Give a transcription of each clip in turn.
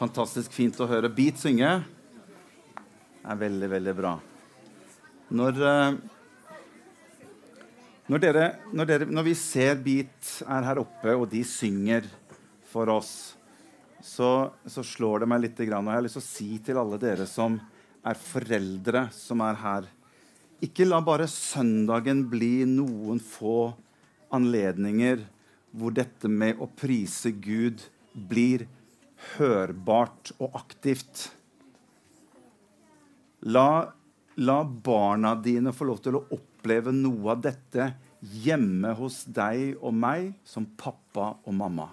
Fantastisk fint å høre Beat synge. Det er veldig, veldig bra. Når, eh, når, dere, når, dere, når vi ser Beat er her oppe, og de synger for oss, så, så slår det meg litt. Og jeg har lyst til å si til alle dere som er foreldre som er her Ikke la bare søndagen bli noen få anledninger hvor dette med å prise Gud blir hørbart og aktivt. La, la, barna dine få lov til å oppleve noe av dette hjemme hos deg og meg som pappa og mamma.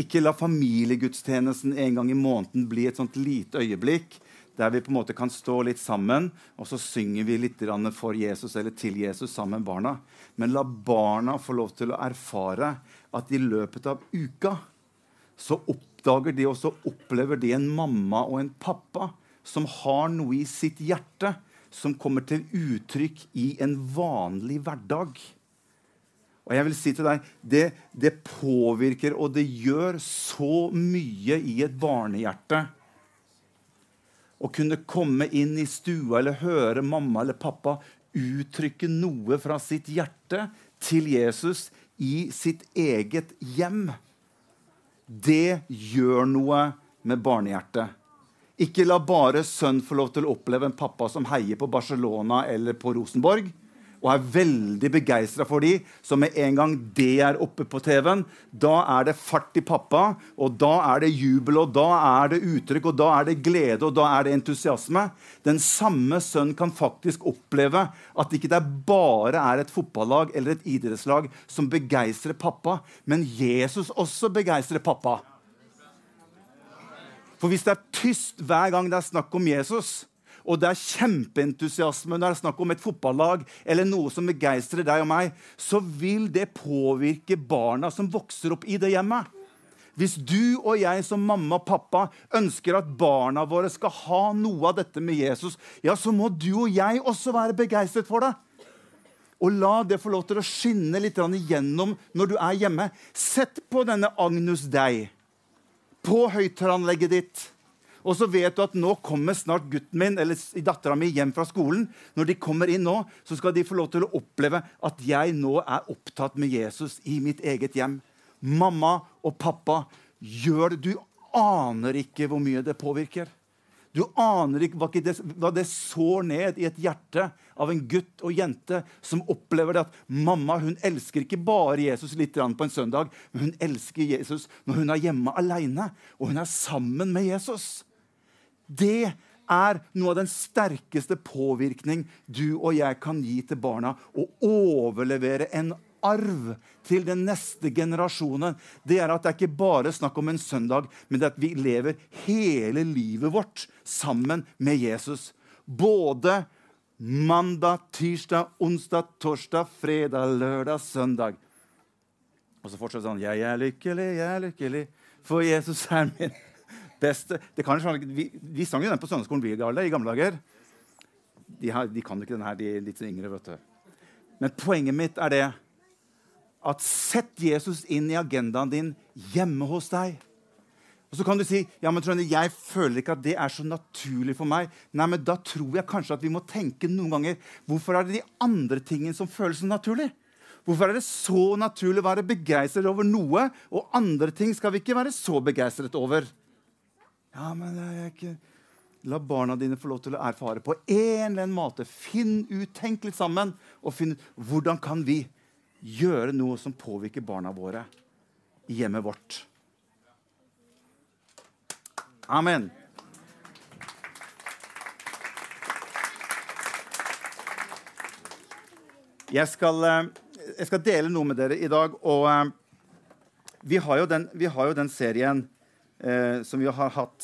Ikke la familiegudstjenesten en gang i måneden bli et sånt lite øyeblikk der vi på en måte kan stå litt sammen, og så synger vi litt for Jesus eller til Jesus sammen med barna. Men la barna få lov til å erfare at i løpet av uka så oppdager de og så opplever de en mamma og en pappa som har noe i sitt hjerte som kommer til uttrykk i en vanlig hverdag. Og jeg vil si til deg, det, det påvirker, og det gjør så mye i et barnehjerte å kunne komme inn i stua eller høre mamma eller pappa uttrykke noe fra sitt hjerte til Jesus i sitt eget hjem det gjør noe med barnehjertet. Ikke la bare sønn få lov til å oppleve en pappa som heier på Barcelona eller på Rosenborg, og er veldig begeistra for de, så med en gang det er oppe på TV-en, da er det fart i pappa, og da er det jubel, og da er det uttrykk, og da er det glede, og da er det entusiasme. Den samme sønn kan faktisk oppleve at ikke det bare er et fotballag eller et idrettslag som begeistrer pappa, men Jesus også begeistrer pappa. For hvis det er tyst hver gang det er snakk om Jesus, og det er kjempeentusiasme når det er snakk om et fotballag eller noe som begeistrer deg og meg, så vil det påvirke barna som vokser opp i det hjemmet. Hvis du og jeg som mamma og pappa ønsker at barna våre skal ha noe av dette med Jesus, ja, så må du og jeg også være begeistret for det. Og la det få lov til å skinne litt igjennom når du er hjemme. Sett på denne Agnus Dei på høyttaleranlegget ditt. Og så vet du at nå kommer snart gutten min eller dattera mi hjem fra skolen. Når de kommer inn nå, så skal de få lov til å oppleve at jeg nå er opptatt med Jesus i mitt eget hjem. Mamma og pappa gjør det. Du aner ikke hvor mye det påvirker. Du aner ikke hva det, sår ned i et hjerte av en gutt og jente som opplever det at mamma hun elsker ikke bare Jesus litt på en søndag, men hun elsker Jesus når hun er hjemme alene og hun er sammen med Jesus. Det er noe av den sterkeste påvirkning du og jeg kan gi til barna. Å overlevere en arv til den neste generasjonen. Det er at det er ikke bare snakk om en søndag, men det er at vi lever hele livet vårt sammen med Jesus. Både mandag, tirsdag, onsdag, torsdag, fredag, lørdag, søndag. Og så fortsetter sånn Jeg er lykkelig, jeg er lykkelig, for Jesus er min beste det kan, vi, vi sang jo den på søndagsskolen vi i gamle dager. De, har, de kan ikke den her, de litt yngre. vet du. Men poenget mitt er det at sett Jesus inn i agendaen din hjemme hos deg. Og så kan du si ja, men Trønde, jeg føler ikke at det er så naturlig for meg. Nei, men Da tror jeg kanskje at vi må tenke noen ganger hvorfor er det de andre tingene som føles så naturlig? Hvorfor er det så naturlig å være begeistret over noe, og andre ting skal vi ikke være så begeistret over? Ja, men jeg ikke... La barna dine få lov til å erfare på en eller annen måte. Finn ut, Tenk litt sammen og finn ut hvordan kan vi gjøre noe som påvirker barna våre i hjemmet vårt. Amen. Jeg skal, eh, jeg skal, dele noe med dere i dag. Og uh, vi, har den, vi, har jo den, serien eh, som vi har hatt Eh,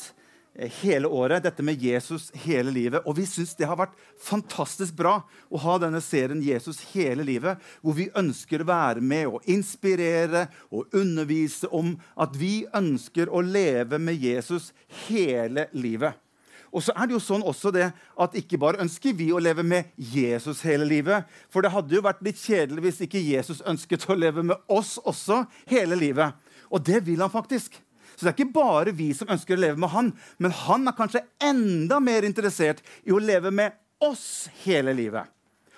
hele året. Dette med Jesus hele livet. Og vi syns det har vært fantastisk bra å ha denne serien Jesus hele livet, hvor vi ønsker å være med og inspirere og undervise om at vi ønsker å leve med Jesus hele livet. Og så er det jo sånn også det at ikke bare ønsker vi å leve med Jesus hele livet. For det hadde jo vært litt kjedelig hvis ikke Jesus ønsket å leve med oss også hele livet. Og det vil han faktisk. Så det er ikke bare vi som ønsker å leve med han, men han er kanskje enda mer interessert i å leve med oss hele livet.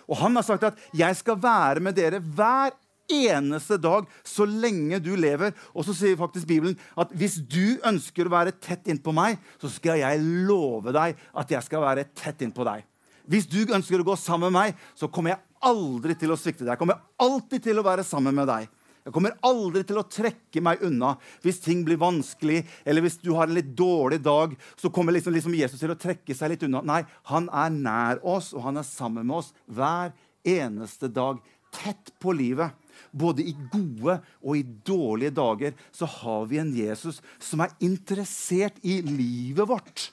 Og han har sagt at 'jeg skal være med dere hver eneste dag så lenge du lever'. Og så sier faktisk Bibelen at hvis du ønsker å være tett innpå meg, så skal jeg love deg at jeg skal være tett innpå deg. Hvis du ønsker å gå sammen med meg, så kommer jeg aldri til å svikte deg. Jeg kommer alltid til å være sammen med deg. Jeg kommer aldri til å trekke meg unna hvis ting blir vanskelig, eller hvis du har en litt dårlig dag. Så kommer liksom, liksom Jesus til å trekke seg litt unna. Nei, han er nær oss, og han er sammen med oss hver eneste dag. Tett på livet. Både i gode og i dårlige dager så har vi en Jesus som er interessert i livet vårt.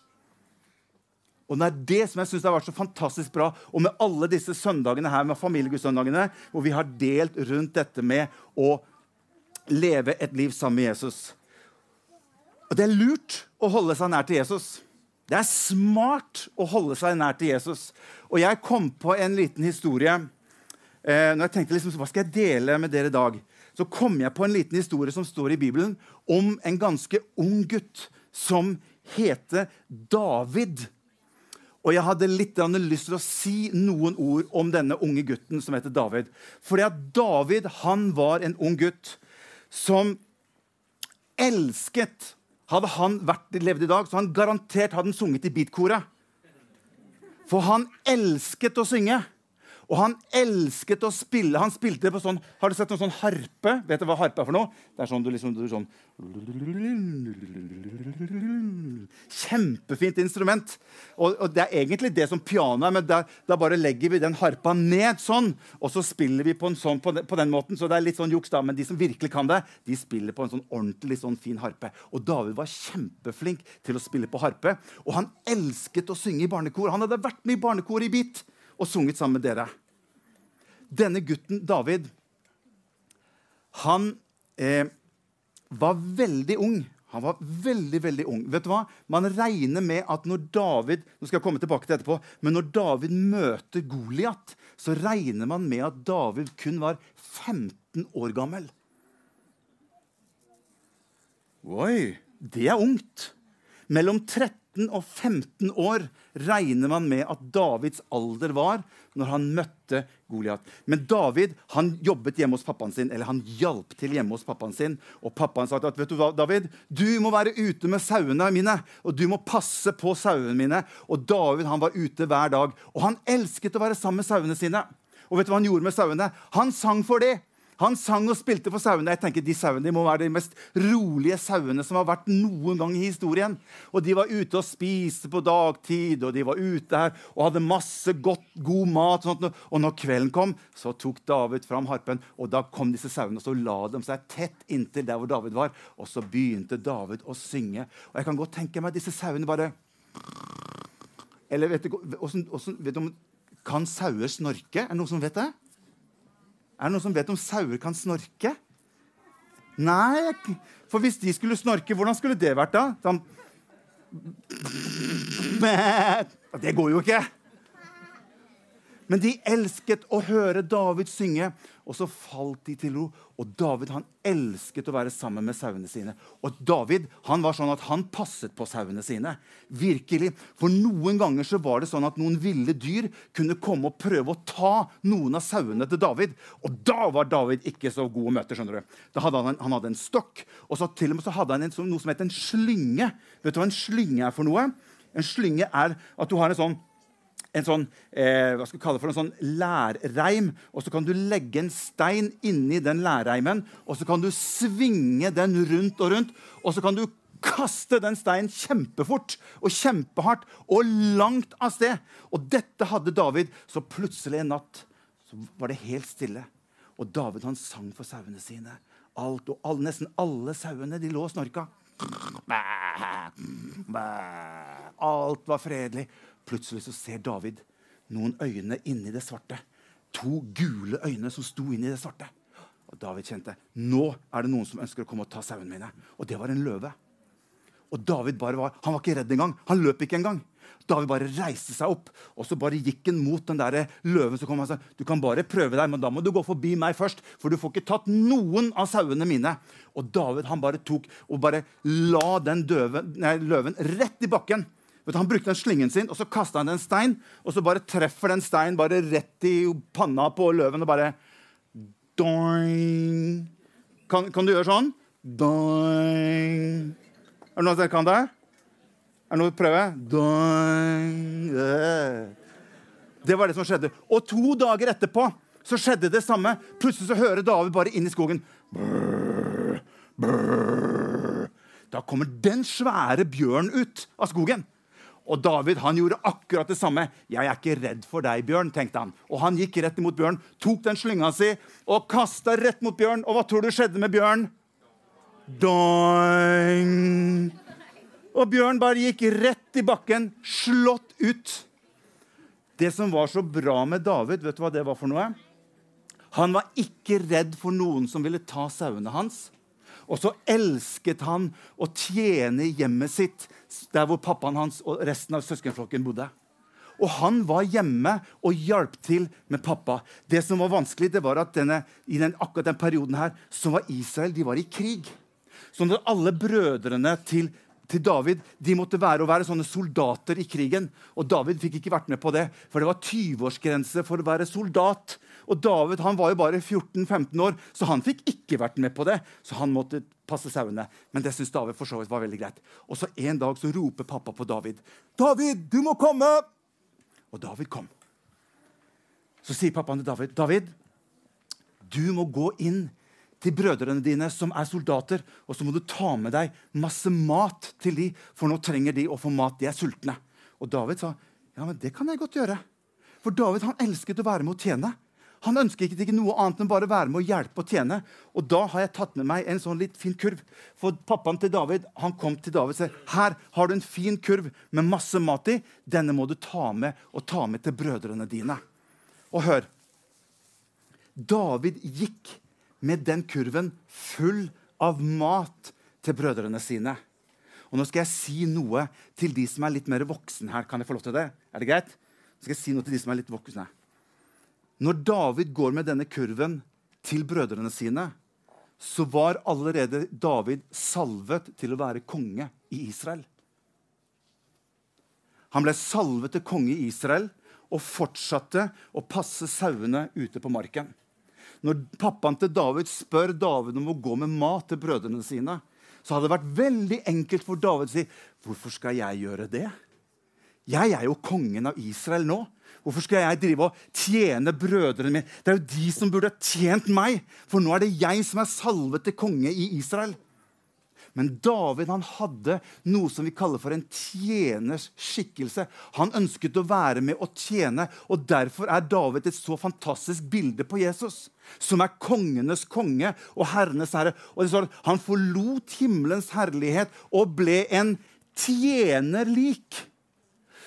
Og det er det som jeg synes har vært så fantastisk bra. Og med alle disse søndagene her med familiegudssøndagene, hvor vi har delt rundt dette med å leve et liv sammen med Jesus. Og det er lurt å holde seg nær til Jesus. Det er smart å holde seg nær til Jesus. Og jeg kom på en liten historie eh, når jeg tenkte liksom, hva skal jeg dele med dere i dag. Så kom jeg på en liten historie som står i Bibelen, om en ganske ung gutt som heter David. Og jeg hadde litt lyst til å si noen ord om denne unge gutten som heter David. Fordi at David han var en ung gutt som elsket Hadde han vært levd i dag, så han garantert hadde han sunget i beatkoret. For han elsket å synge. Og han elsket å spille. Han spilte på sånn Har du sett noen sånn harpe? Vet du hva harpe er for noe? Det er sånn du liksom du sånn Kjempefint instrument. Og, og, det er egentlig det som piano er, men da, da, bare legger vi den harpa ned sånn, og så spiller vi på, sånn, på, den, på den måten. Så det er litt sånn juks, da. Men de som virkelig kan det, de spiller på en sånn ordentlig sånn fin harpe. Og David var kjempeflink til å spille på harpe. Og han elsket å synge i barnekor. Han hadde vært med i barnekor i Beat og sunget sammen med dere. Denne gutten, David, han eh, var veldig ung. Han var veldig, veldig ung. Vet du hva? Man regner med at når David nå skal jeg komme tilbake til etterpå, men når David møter Goliat, så regner man med at David kun var 15 år gammel. Oi, det er ungt. Mellom 13 13 og 15 år regner man med at Davids alder var når han møtte Goliat. Men David han jobbet hjemme hos pappaen sin, eller han hjalp til hjemme hos pappaen sin. Og pappaen sa at vet du hva, David, du må være ute med sauene mine. Og du må passe på sauene mine. Og David han var ute hver dag. Og han elsket å være sammen med sauene sine. Og vet du hva han gjorde med sauene? Han sang for dem. Han sang og spilte for sauene. Jeg tenker De sauene de må være de mest rolige sauene som har vært noen gang i historien. Og De var ute og spiste på dagtid, og de var ute her og hadde masse godt, god mat. Og, sånt. og når kvelden kom, så tok David fram harpen, og da kom disse sauene og så la de seg tett inntil der hvor David var. Og så begynte David å synge. Og jeg kan godt tenke meg disse sauene bare Eller vet du, hvordan, hvordan, vet du Kan sauer snorke? Er det noen som vet det? Er det noen som vet om sauer kan snorke? Nei, for hvis de skulle snorke, hvordan skulle det vært da? Sånn Det går jo ikke. Men de elsket å høre David synge, og så falt de til ro. Og David han elsket å være sammen med sauene sine. Og David han var sånn at han passet på sauene sine. Virkelig. For noen ganger så var det sånn at noen ville dyr kunne komme og prøve å ta noen av sauene til David. Og da var David ikke så god å møte. skjønner du. Da hadde han, han hadde en stokk, og så til og med så hadde han en, noe som het en slynge. Vet du hva en slynge er for noe? En slynge er at du har en sånn en sånn, eh, hva skal vi kalle det for en sånn lærreim. Og så kan du legge en stein inni den lærreimen, og så kan du svinge den rundt og rundt. Og så kan du kaste den steinen kjempefort og kjempehardt og langt av sted. Og dette hadde David. Så plutselig en natt så var det helt stille. Og David han sang for sauene sine. Alt, og all, Nesten alle sauene de lå og snorka. Alt var fredelig. Plutselig så ser David noen øyne inni det svarte. To gule øyne som sto inni det svarte. Og David kjente nå er det noen som ønsker å komme og ta sauene mine. Og det var en løve. Og David bare var, han var ikke redd engang. Han løp ikke engang. David bare reiste seg opp og så bare gikk han mot den der løven. som kom og sa, du kan bare prøve deg, men da må du gå forbi meg først. For du får ikke tatt noen av sauene mine. Og David han bare tok og bare la den døve, nei, løven rett i bakken. Du, han brukte den slingen sin, og så kasta han en stein. Og så bare treffer den steinen bare rett i panna på løven og bare doing. Kan, kan du gjøre sånn? Doing. Er det noen som kan det? Er det noe å prøve? Doing. Det var det som skjedde. Og to dager etterpå så skjedde det samme. Plutselig så hører David bare inn i skogen. Brr, brr. Da kommer den svære bjørnen ut av skogen. Og David han gjorde akkurat det samme. 'Jeg er ikke redd for deg, Bjørn', tenkte han. Og han gikk rett imot Bjørn, tok den slynga si og kasta rett mot Bjørn. Og hva tror du skjedde med Bjørn? Doing. Og Bjørn bare gikk rett i bakken, slått ut. Det som var så bra med David, vet du hva det var for noe? Han var ikke redd for noen som ville ta sauene hans. Og så elsket han å tjene hjemmet sitt, der hvor pappaen hans og resten av søskenflokken bodde. Og han var hjemme og hjalp til med pappa. Det som var vanskelig, det var at denne, i den, akkurat den perioden her, så var Israel de var i krig. Sånn at alle brødrene til, til David de måtte være, være sånne soldater i krigen. Og David fikk ikke vært med på det, for det var 20-årsgrense for å være soldat. Og David han var jo bare 14-15 år, så han fikk ikke vært med på det. Så han måtte passe sauene. Men det syntes David for så vidt var veldig greit. Og så En dag så roper pappa på David. 'David, du må komme!' Og David kom. Så sier pappaen til David, 'David, du må gå inn til brødrene dine som er soldater, og så må du ta med deg masse mat til dem, for nå trenger de å få mat. De er sultne.' Og David sa, 'Ja, men det kan jeg godt gjøre.' For David han elsket å være med å tjene. Han ønsket ikke noe annet enn bare å være med og hjelpe og tjene. Og da har jeg tatt med meg en sånn litt fin kurv. For pappaen til David han kom til David og sa her har du en fin kurv med masse mat i. Denne må du ta med og ta med til brødrene dine. Og hør. David gikk med den kurven full av mat til brødrene sine. Og Nå skal jeg si noe til de som er litt mer voksne her. Kan jeg få lov til det? Er det greit? Nå skal jeg si noe til de som er litt voksne. Når David går med denne kurven til brødrene sine, så var allerede David salvet til å være konge i Israel. Han ble salvet til konge i Israel og fortsatte å passe sauene ute på marken. Når pappaen til David spør David om å gå med mat til brødrene sine, så hadde det vært veldig enkelt for David å si hvorfor skal jeg gjøre det? Jeg er jo kongen av Israel nå. Hvorfor skal jeg drive og tjene brødrene mine? Det er jo de som burde ha tjent meg, for nå er det jeg som er salvet til konge i Israel. Men David han hadde noe som vi kaller for en tjeners skikkelse. Han ønsket å være med og tjene, og derfor er David et så fantastisk bilde på Jesus. Som er kongenes konge og herrenes herre. Og det står at Han forlot himmelens herlighet og ble en tjener lik.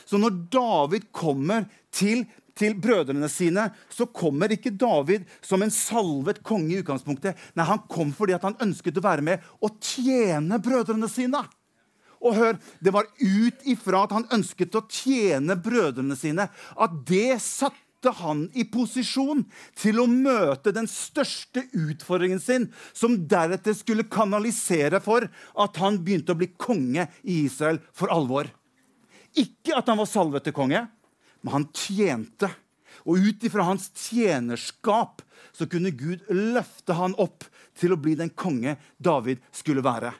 Så når David kommer til, til brødrene sine, så kommer ikke David som en salvet konge. i utgangspunktet. Nei, Han kom fordi han ønsket å være med og tjene brødrene sine. Og hør, Det var ut ifra at han ønsket å tjene brødrene sine, at det satte han i posisjon til å møte den største utfordringen sin, som deretter skulle kanalisere for at han begynte å bli konge i Israel for alvor. Ikke at han var salvet til konge, men han tjente. Og ut ifra hans tjenerskap så kunne Gud løfte han opp til å bli den konge David skulle være.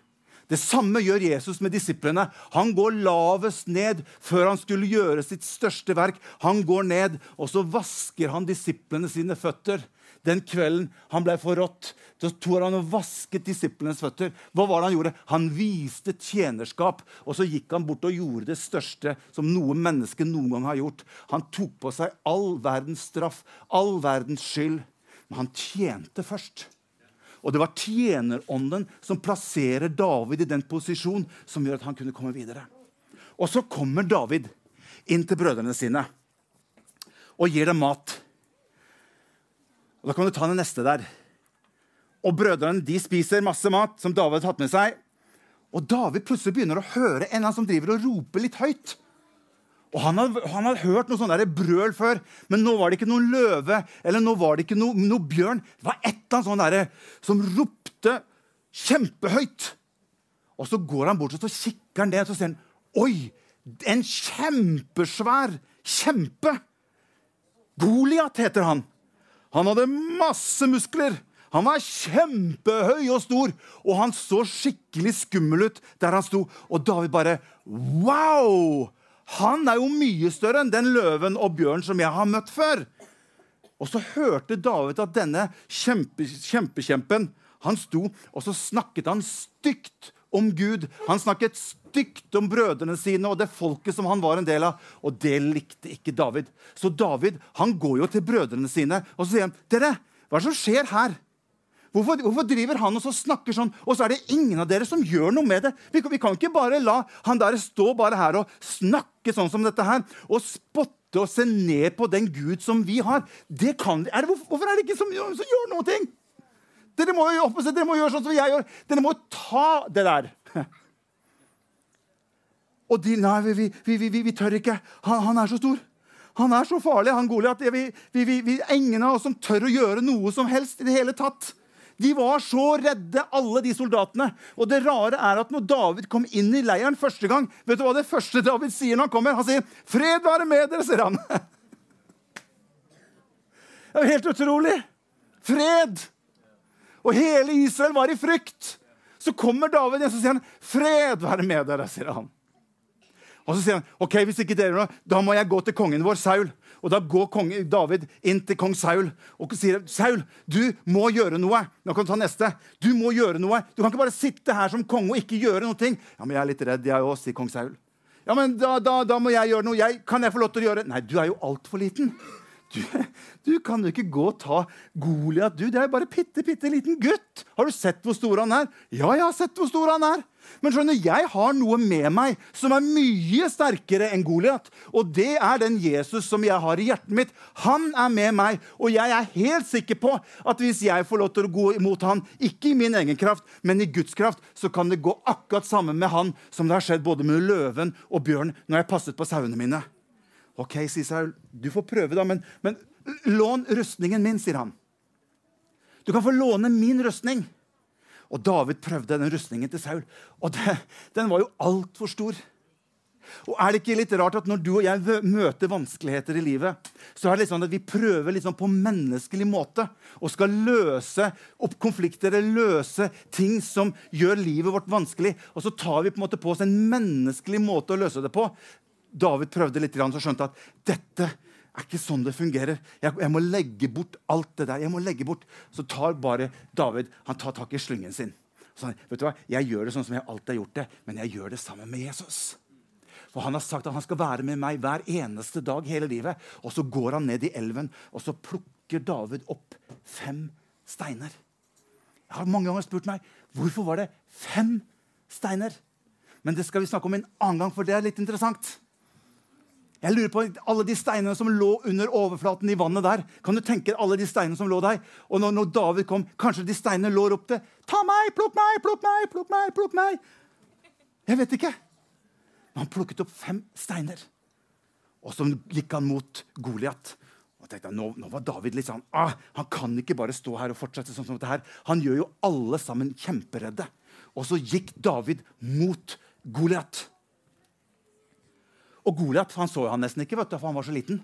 Det samme gjør Jesus med disiplene. Han går lavest ned før han skulle gjøre sitt største verk. Han går ned, og så vasker han disiplene sine føtter. Den kvelden han ble forrådt, så tok han og vasket disiplenes føtter. Hva var det Han gjorde? Han viste tjenerskap, og så gikk han bort og gjorde det største som noe menneske noen gang har gjort. Han tok på seg all verdens straff, all verdens skyld. Men han tjente først. Og det var tjenerånden som plasserer David i den posisjon som gjør at han kunne komme videre. Og så kommer David inn til brødrene sine og gir dem mat. Og Da kan du ta den neste der. Og Brødrene de spiser masse mat som David har tatt med seg. Og David plutselig begynner å høre en som driver og roper litt høyt. Og Han hadde, han hadde hørt noe sånn brøl før, men nå var det ikke noen løve eller nå var det ikke noe, noe bjørn. Det var et eller annet sånn der, som ropte kjempehøyt. Og så går han bort og så kikker han ned og så ser han, Oi! En kjempesvær kjempe! Goliat heter han. Han hadde masse muskler. Han var kjempehøy og stor, og han så skikkelig skummel ut der han sto. Og David bare Wow! Han er jo mye større enn den løven og bjørnen som jeg har møtt før. Og så hørte David at denne kjempe, kjempekjempen han sto, og så snakket han stygt om Gud. Han snakket stygt om brødrene sine og det folket som han var en del av. Og det likte ikke David. Så David han går jo til brødrene sine og så sier han, dere, hva er det som skjer her? Hvorfor, hvorfor, driver han og så snakker sånn, og så er det ingen av dere som gjør noe med det? Vi, vi kan ikke bare la han der stå bare her og snakke sånn som dette her, og spotte og se ned på den Gud som vi har. Det kan, er det, hvorfor, er det ikke som, som gjør noe? Ting? Dere må, jo, dere må gjøre sånn som jeg gjør. Dere må ta det der. Og de Nei, vi, vi, vi, vi tør ikke. Han, han, er så stor. Han er så farlig, han Goliat. Vi, vi, ingen av oss som tør å gjøre noe som helst i det hele tatt. De var så redde, alle de soldatene. Og det rare er at når David kom inn i leiren første gang Vet du hva det første David sier når han kommer? Han sier, 'Fred være med dere', sier han. Det er helt utrolig. Fred. Og hele Israel var i frykt. Så kommer David igjen og sier han, 'Fred være med dere', sier han. Og så sier han, ok, hvis ikke dere noe, da må jeg gå til kongen vår, Saul. Og da går konge, David inn til kong Saul og sier Saul, du må gjøre noe. Nå kan du ta neste. Du må gjøre noe. Du kan ikke bare sitte her som konge og ikke gjøre noe. Ja, men jeg er litt redd, jeg òg, sier kong Saul. Ja, men da, da, da, må jeg gjøre noe. Jeg, kan jeg få lov til å gjøre Nei, du er jo altfor liten. Du, du, kan jo ikke gå og ta Goliat, du. Det er jo bare bitte, bitte liten gutt. Har du sett hvor stor han er? Ja, jeg har sett hvor stor han er. Men skjønner, jeg har noe med meg som er mye sterkere enn Goliat. Og det er den Jesus som jeg har i hjertet mitt. Han er med meg. Og jeg er helt sikker på at hvis jeg får lov til å gå imot han, ikke i min egen kraft, men i Guds kraft, så kan det gå akkurat samme med han som det har skjedd både med løven og bjørn når jeg passet på sauene mine. OK, sier Saul. Du får prøve, da, men, men lån rustningen min, sier han. Du kan få låne min rustning. Og David prøvde den rustningen til Saul, og det, den var jo altfor stor. Og er det ikke litt rart at Når du og jeg møter vanskeligheter i livet, så er det litt sånn at vi prøver liksom på menneskelig måte og skal løse opp konflikter løse ting som gjør livet vårt vanskelig. Og så tar vi på en måte på oss en menneskelig måte å løse det på. David prøvde litt, så skjønte at dette er ikke sånn det fungerer. Jeg, jeg, må legge bort alt det der. jeg må legge bort. Så tar bare David han tar tak i slyngen sin. Så han, vet du hva? Jeg gjør det sånn som jeg alltid har gjort det, men jeg gjør det sammen med Jesus. For Han har sagt at han skal være med meg hver eneste dag hele livet. Og så går han ned i elven, og så plukker David opp fem steiner. Jeg har mange ganger spurt meg hvorfor var det fem steiner. Men det skal vi snakke om en annen gang, for det er litt interessant. Jeg lurer på alle de steinene som lå under overflaten i vannet der. Kan du tenke alle de steinene som lå der? Og når, når David kom, kanskje de steinene lå opp til Ta meg! Plukk meg! Plukk meg! Plukk meg! plukk meg! Jeg vet ikke. Men han plukket opp fem steiner. Og så gikk han mot Goliat. Og tenkte, nå, nå var David litt sånn ah, Han kan ikke bare stå her og fortsette sånn som dette her. Han gjør jo alle sammen kjemperedde. Og så gikk David mot Goliat. Og Goliat så han nesten ikke, vet du, for han var så liten.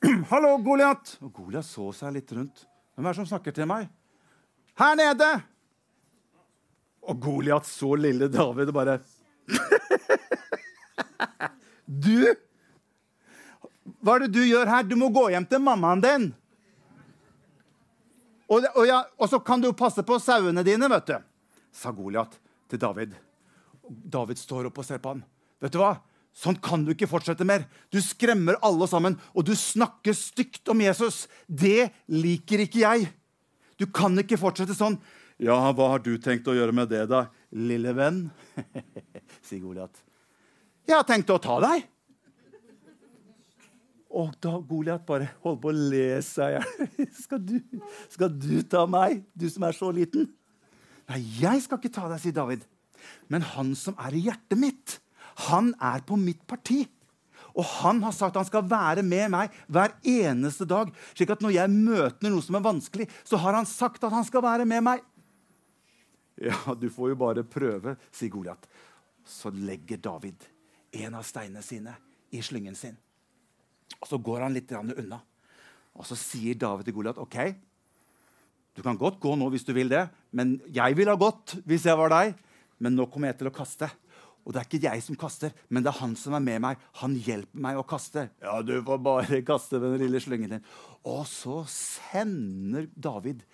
'Hallo, Goliat!' Og Goliat så seg litt rundt. 'Hvem er det som snakker til meg?' 'Her nede!' Og Goliat så lille David og bare 'Du! Hva er det du gjør her? Du må gå hjem til mammaen din.' Og, og, ja, og så kan du passe på sauene dine, vet du, sa Goliat til David. David står opp og ser på han. Vet du hva? Sånn kan du ikke fortsette mer. Du skremmer alle sammen, og du snakker stygt om Jesus. Det liker ikke jeg. Du kan ikke fortsette sånn. Ja, hva har du tenkt å gjøre med det, da, lille venn? sier Goliat. Jeg har tenkt å ta deg. Og da Goliat bare holder på å le seg i skal, skal du ta meg, du som er så liten? Nei, jeg skal ikke ta deg, sier David. Men han som er i hjertet mitt, han er på mitt parti. Og han har sagt han skal være med meg hver eneste dag. slik at når jeg møter noe som er vanskelig, så har han sagt at han skal være med meg. Ja, du får jo bare prøve, sier Goliat. Så legger David en av steinene sine i slyngen sin. Og Så går han litt unna. Og så sier David til Goliat OK, du kan godt gå nå hvis du vil det, men jeg ville ha gått hvis jeg var deg. Men nå kommer jeg til å kaste. Og det er ikke jeg som kaster, men det er han som er med meg. Han hjelper meg å kaste. Ja, du får bare kaste med den lille slyngen din. Og så sender David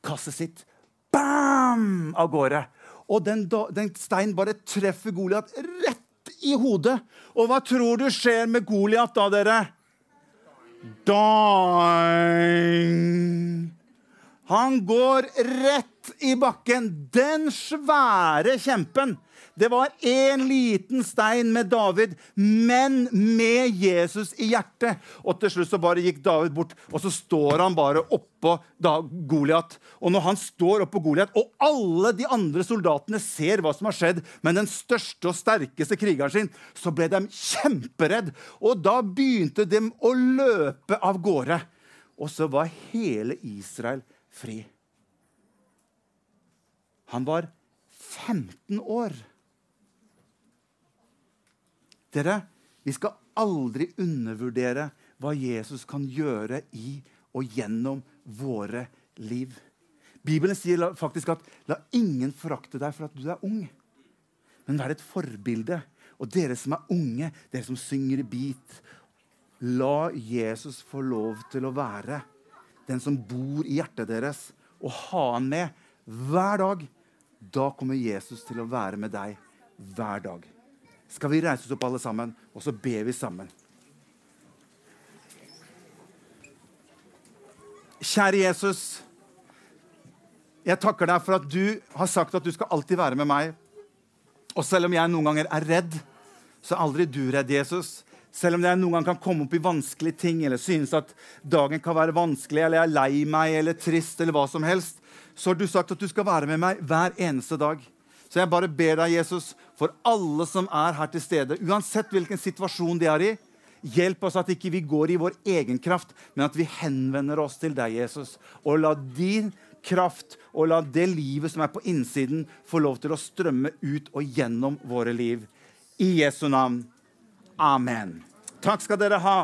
kastet sitt bam, av gårde. Og den, den steinen bare treffer Goliat rett i hodet. Og hva tror du skjer med Goliat da, dere? Doing. Han går rett i bakken. Den svære kjempen. Det var én liten stein med David, men med Jesus i hjertet. Og til slutt så bare gikk David bort, og så står han bare oppå Goliat. Og når han står oppå Goliat, og alle de andre soldatene ser hva som har skjedd, men den største og sterkeste krigeren sin, så ble de kjemperedd. Og da begynte de å løpe av gårde. Og så var hele Israel fri. Han var 15 år. Dere, vi skal aldri undervurdere hva Jesus kan gjøre i og gjennom våre liv. Bibelen sier faktisk at 'la ingen forakte deg for at du er ung', men vær et forbilde. Og dere som er unge, dere som synger i beat, la Jesus få lov til å være den som bor i hjertet deres, og ha han med hver dag. Da kommer Jesus til å være med deg hver dag. Skal vi reise oss opp alle sammen, og så ber vi sammen? Kjære Jesus. Jeg takker deg for at du har sagt at du skal alltid være med meg. Og selv om jeg noen ganger er redd, så er aldri du redd, Jesus. Selv om jeg noen gang kan komme opp i vanskelige ting, eller synes at dagen kan være vanskelig, eller jeg er lei meg eller trist, eller hva som helst, så har du sagt at du skal være med meg hver eneste dag. Så jeg bare ber deg, Jesus, for alle som er her til stede, uansett hvilken situasjon de er i, hjelp oss at ikke vi går i vår egen kraft, men at vi henvender oss til deg, Jesus. Og la din kraft og la det livet som er på innsiden, få lov til å strømme ut og gjennom våre liv. I Jesu navn. Amen. Takk skal dere ha.